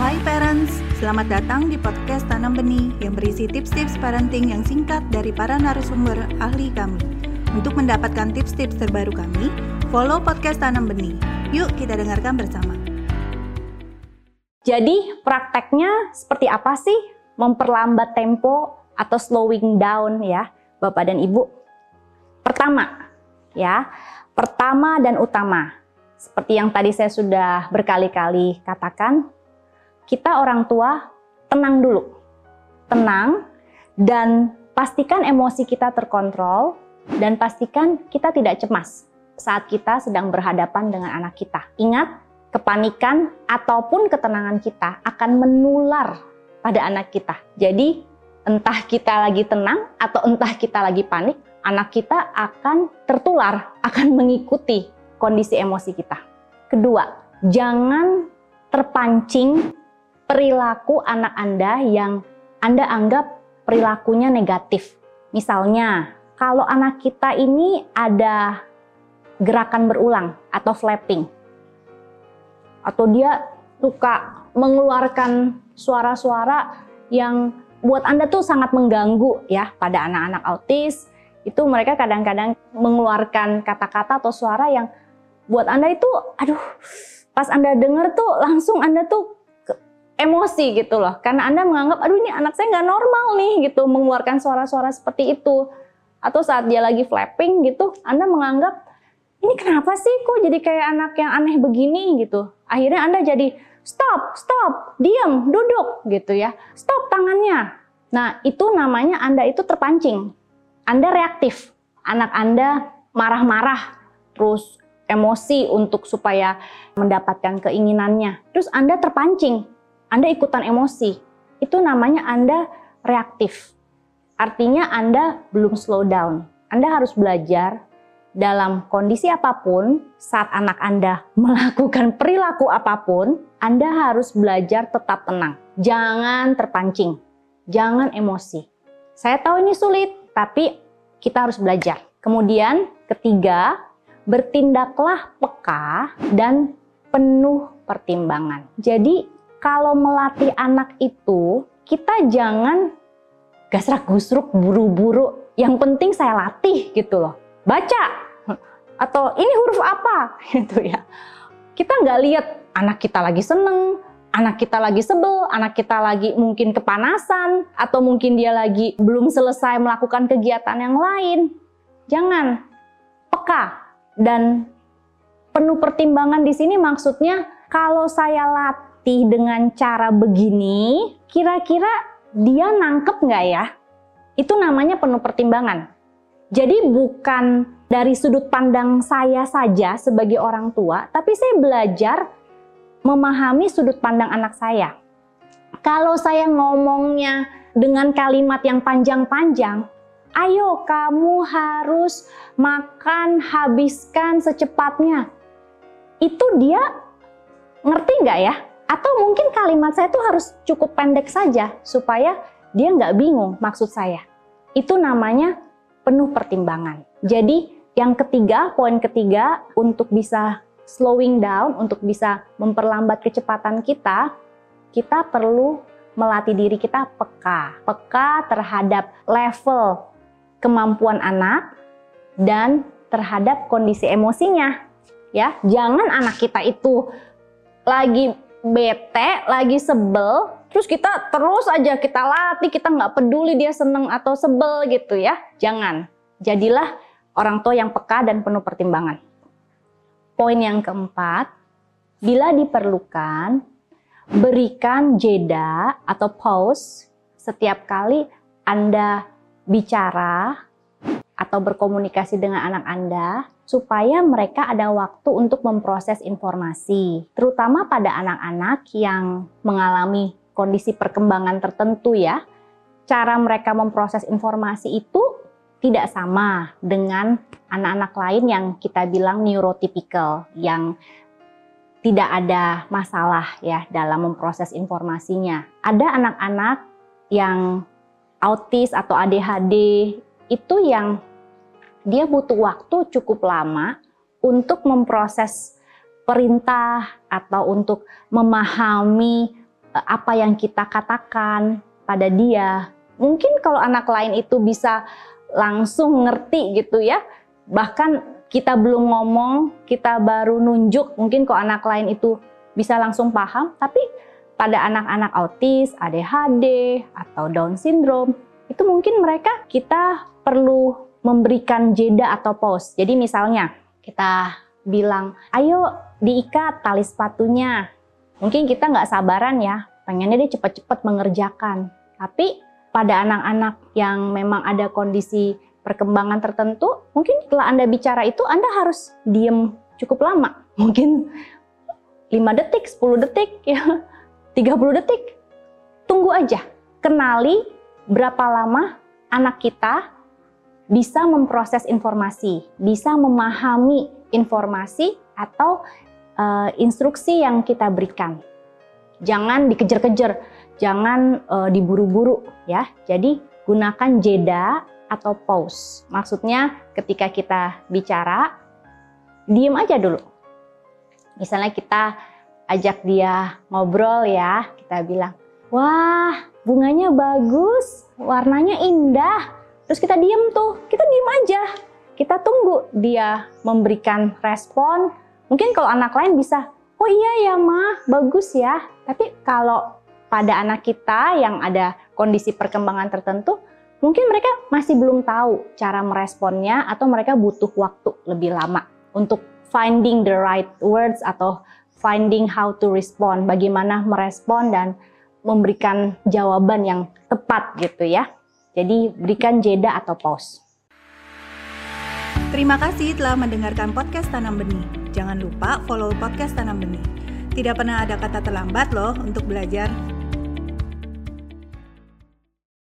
Hai parents, selamat datang di podcast Tanam Benih yang berisi tips-tips parenting yang singkat dari para narasumber ahli kami. Untuk mendapatkan tips-tips terbaru kami, follow podcast Tanam Benih. Yuk kita dengarkan bersama. Jadi prakteknya seperti apa sih memperlambat tempo atau slowing down ya Bapak dan Ibu? Pertama, ya, pertama dan utama. Seperti yang tadi saya sudah berkali-kali katakan, kita orang tua tenang dulu. Tenang dan pastikan emosi kita terkontrol dan pastikan kita tidak cemas saat kita sedang berhadapan dengan anak kita. Ingat, kepanikan ataupun ketenangan kita akan menular pada anak kita. Jadi, entah kita lagi tenang atau entah kita lagi panik, anak kita akan tertular, akan mengikuti kondisi emosi kita. Kedua, jangan terpancing perilaku anak Anda yang Anda anggap perilakunya negatif. Misalnya, kalau anak kita ini ada gerakan berulang atau flapping, atau dia suka mengeluarkan suara-suara yang buat Anda tuh sangat mengganggu ya pada anak-anak autis, itu mereka kadang-kadang mengeluarkan kata-kata atau suara yang buat Anda itu, aduh, pas Anda dengar tuh langsung Anda tuh emosi gitu loh. Karena Anda menganggap, aduh ini anak saya nggak normal nih gitu, mengeluarkan suara-suara seperti itu. Atau saat dia lagi flapping gitu, Anda menganggap, ini kenapa sih kok jadi kayak anak yang aneh begini gitu. Akhirnya Anda jadi, stop, stop, diam, duduk gitu ya. Stop tangannya. Nah itu namanya Anda itu terpancing. Anda reaktif. Anak Anda marah-marah, terus emosi untuk supaya mendapatkan keinginannya. Terus Anda terpancing, Anda ikutan emosi. Itu namanya Anda reaktif. Artinya Anda belum slow down. Anda harus belajar dalam kondisi apa pun, saat anak Anda melakukan perilaku apa pun, Anda harus belajar tetap tenang. Jangan terpancing, jangan emosi. Saya tahu ini sulit, tapi kita harus belajar. Kemudian, ketiga, bertindaklah peka dan penuh pertimbangan. Jadi, kalau melatih anak itu, kita jangan gasrak gusruk buru-buru. Yang penting saya latih gitu loh. Baca atau ini huruf apa gitu ya. Kita nggak lihat anak kita lagi seneng, anak kita lagi sebel, anak kita lagi mungkin kepanasan, atau mungkin dia lagi belum selesai melakukan kegiatan yang lain. Jangan peka dan penuh pertimbangan di sini maksudnya kalau saya latih dengan cara begini, kira-kira dia nangkep nggak ya? Itu namanya penuh pertimbangan. Jadi bukan dari sudut pandang saya saja sebagai orang tua, tapi saya belajar memahami sudut pandang anak saya. Kalau saya ngomongnya dengan kalimat yang panjang-panjang, ayo kamu harus makan, habiskan secepatnya. Itu dia ngerti nggak ya? Atau mungkin kalimat saya itu harus cukup pendek saja supaya dia nggak bingung maksud saya. Itu namanya penuh pertimbangan. Jadi yang ketiga, poin ketiga untuk bisa slowing down, untuk bisa memperlambat kecepatan kita, kita perlu melatih diri kita peka. Peka terhadap level kemampuan anak dan terhadap kondisi emosinya. Ya, jangan anak kita itu lagi bete, lagi sebel, terus kita terus aja kita latih, kita nggak peduli dia seneng atau sebel gitu ya. Jangan. Jadilah orang tua yang peka dan penuh pertimbangan. Poin yang keempat, bila diperlukan, berikan jeda atau pause setiap kali Anda bicara atau berkomunikasi dengan anak Anda supaya mereka ada waktu untuk memproses informasi, terutama pada anak-anak yang mengalami kondisi perkembangan tertentu ya. Cara mereka memproses informasi itu tidak sama dengan anak-anak lain yang kita bilang neurotypical yang tidak ada masalah ya dalam memproses informasinya. Ada anak-anak yang autis atau ADHD itu yang dia butuh waktu cukup lama untuk memproses perintah atau untuk memahami uh, apa yang kita katakan pada dia. Mungkin kalau anak lain itu bisa langsung ngerti gitu ya. Bahkan kita belum ngomong, kita baru nunjuk, mungkin kok anak lain itu bisa langsung paham, tapi pada anak-anak autis, ADHD, atau Down syndrome, itu mungkin mereka kita perlu memberikan jeda atau pause. Jadi misalnya kita bilang, ayo diikat tali sepatunya. Mungkin kita nggak sabaran ya, pengennya dia cepat-cepat mengerjakan. Tapi pada anak-anak yang memang ada kondisi perkembangan tertentu, mungkin setelah Anda bicara itu Anda harus diem cukup lama. Mungkin 5 detik, 10 detik, ya 30 detik. Tunggu aja, kenali berapa lama anak kita bisa memproses informasi, bisa memahami informasi atau uh, instruksi yang kita berikan. Jangan dikejar-kejar, jangan uh, diburu-buru ya. Jadi gunakan jeda atau pause. Maksudnya ketika kita bicara, diem aja dulu. Misalnya kita ajak dia ngobrol ya, kita bilang, wah bunganya bagus, warnanya indah. Terus kita diem tuh, kita diem aja. Kita tunggu dia memberikan respon. Mungkin kalau anak lain bisa, oh iya ya mah, bagus ya. Tapi kalau pada anak kita yang ada kondisi perkembangan tertentu, mungkin mereka masih belum tahu cara meresponnya atau mereka butuh waktu lebih lama untuk finding the right words atau finding how to respond, bagaimana merespon dan memberikan jawaban yang tepat gitu ya. Jadi berikan jeda atau pause. Terima kasih telah mendengarkan podcast Tanam Benih. Jangan lupa follow podcast Tanam Benih. Tidak pernah ada kata terlambat loh untuk belajar.